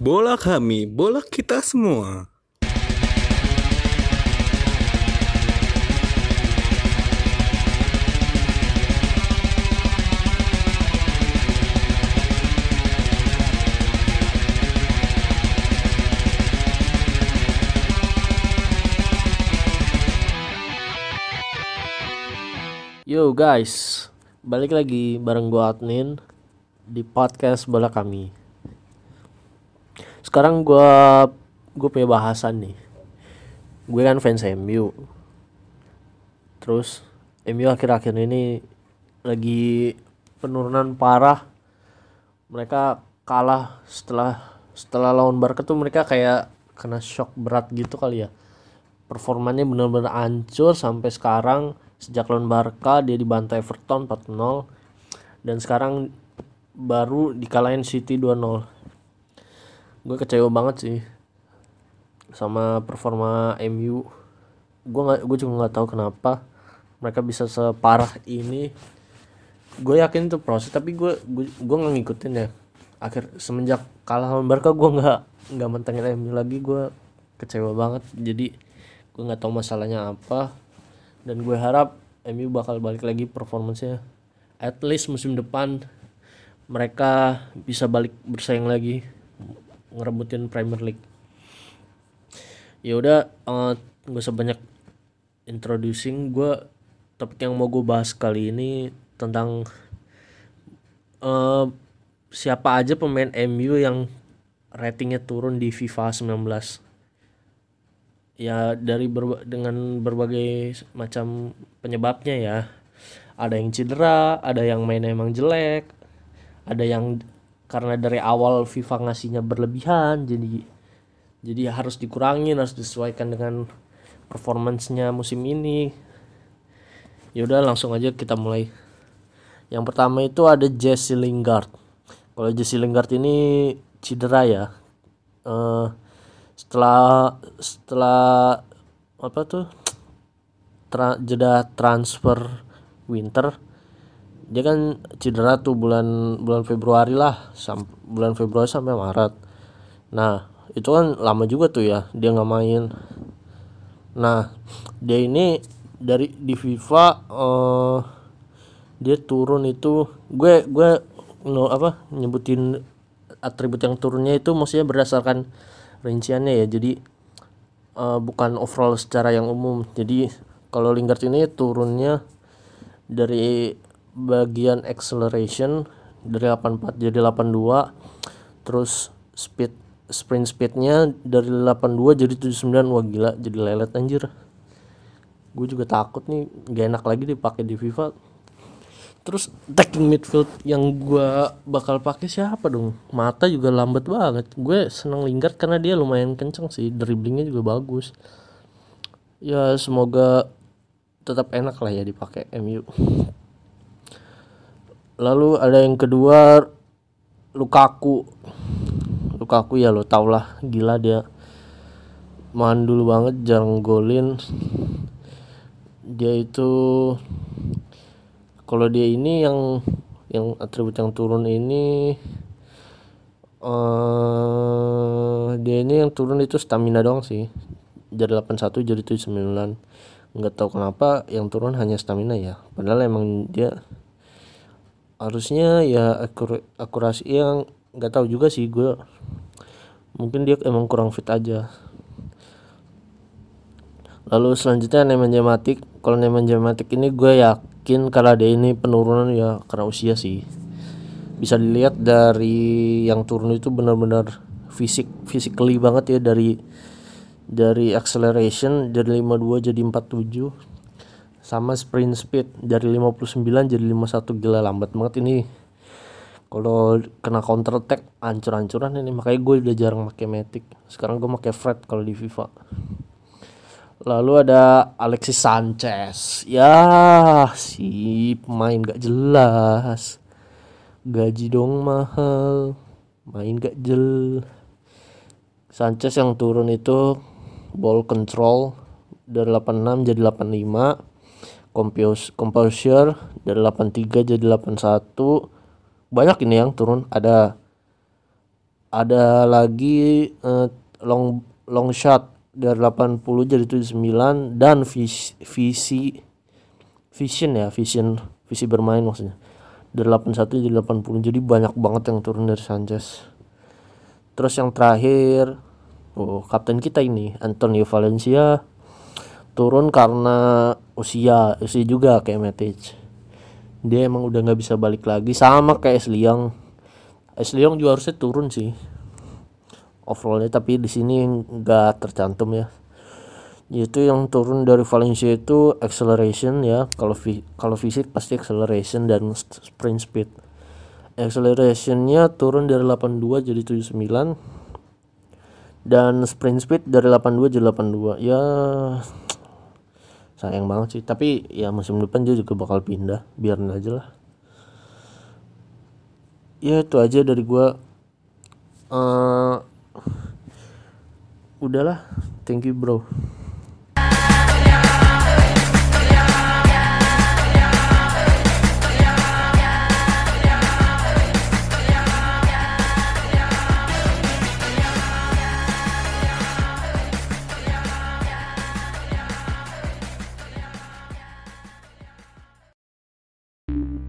Bola kami, bola kita semua. Yo guys, balik lagi bareng gua Adnin di podcast bola kami. Sekarang gua gue punya bahasan nih. Gue kan fans MU. Terus MU akhir-akhir ini lagi penurunan parah. Mereka kalah setelah setelah lawan Barca tuh mereka kayak kena shock berat gitu kali ya. Performanya benar-benar hancur sampai sekarang sejak lawan Barca dia dibantai Everton 4-0 dan sekarang baru dikalahin City 2-0 gue kecewa banget sih sama performa MU gue nggak gue juga nggak tahu kenapa mereka bisa separah ini. Gue yakin itu proses tapi gue gue gue nggak ngikutin ya. Akhir semenjak kalah lawan Barca gue nggak nggak mentengin MU lagi. Gue kecewa banget. Jadi gue nggak tahu masalahnya apa. Dan gue harap MU bakal balik lagi performancenya. At least musim depan mereka bisa balik bersaing lagi ngerebutin Premier League. Ya udah uh, gak usah banyak introducing. Gue topik yang mau gue bahas kali ini tentang uh, siapa aja pemain MU yang ratingnya turun di FIFA 19 ya dari berba dengan berbagai macam penyebabnya ya. Ada yang cedera ada yang main emang jelek ada yang karena dari awal FIFA ngasihnya berlebihan jadi jadi harus dikurangin harus disesuaikan dengan performancenya musim ini. Ya udah langsung aja kita mulai. Yang pertama itu ada Jesse Lingard. Kalau Jesse Lingard ini cedera ya. Uh, setelah setelah apa tuh? Tra, jeda transfer winter dia kan cedera tuh bulan bulan Februari lah sampai bulan Februari sampai Maret. Nah itu kan lama juga tuh ya dia nggak main. Nah dia ini dari di FIFA uh, dia turun itu gue gue no apa nyebutin atribut yang turunnya itu maksudnya berdasarkan rinciannya ya. Jadi uh, bukan overall secara yang umum. Jadi kalau Lingard ini turunnya dari bagian acceleration dari 84 jadi 82 terus speed sprint speednya dari 82 jadi 79 wah gila jadi lelet anjir. Gue juga takut nih gak enak lagi dipakai di FIFA. Terus attacking midfield yang gue bakal pakai siapa dong? Mata juga lambat banget. Gue seneng Lingard karena dia lumayan kenceng sih dribblingnya juga bagus. Ya semoga tetap enak lah ya dipakai MU lalu ada yang kedua Lukaku. Lukaku ya lo tau lah gila dia. Mandul banget jarang golin. Dia itu kalau dia ini yang yang atribut yang turun ini uh, dia ini yang turun itu stamina doang sih. Dari 81 jadi 79 nggak tahu kenapa yang turun hanya stamina ya. Padahal emang dia harusnya ya akur akurasi yang nggak tahu juga sih gue mungkin dia emang kurang fit aja. Lalu selanjutnya Nemanja Matic kalau Nemanja Matic ini gue ya mungkin karena dia ini penurunan ya karena usia sih. Bisa dilihat dari yang turun itu benar-benar fisik physically banget ya dari dari acceleration dari 52 jadi 47 sama sprint speed dari 59 jadi 51 gila lambat banget ini kalau kena counter attack ancur-ancuran ini makanya gue udah jarang pakai Matic sekarang gue pakai Fred kalau di FIFA Lalu ada Alexis Sanchez. Ya, si pemain gak jelas. Gaji dong mahal. Main gak jel. Sanchez yang turun itu ball control dari 86 jadi 85. Compos composure dari 83 jadi 81. Banyak ini yang turun. Ada ada lagi eh, long long shot dari 80 jadi 79 dan vis, visi vision ya vision visi bermain maksudnya dari 81 jadi 80 jadi banyak banget yang turun dari Sanchez terus yang terakhir oh kapten kita ini Antonio Valencia turun karena usia usia juga kayak Matic dia emang udah nggak bisa balik lagi sama kayak Ashley Young. Juga harusnya turun sih overallnya tapi di sini nggak tercantum ya. Itu yang turun dari Valencia itu acceleration ya. Kalau kalau fisik pasti acceleration dan sprint speed. Accelerationnya turun dari 82 jadi 79 dan sprint speed dari 82 jadi 82 ya sayang banget sih. Tapi ya musim depan dia juga bakal pindah. Biarin aja lah. Ya itu aja dari gua. Uh, udahlah. Thank you bro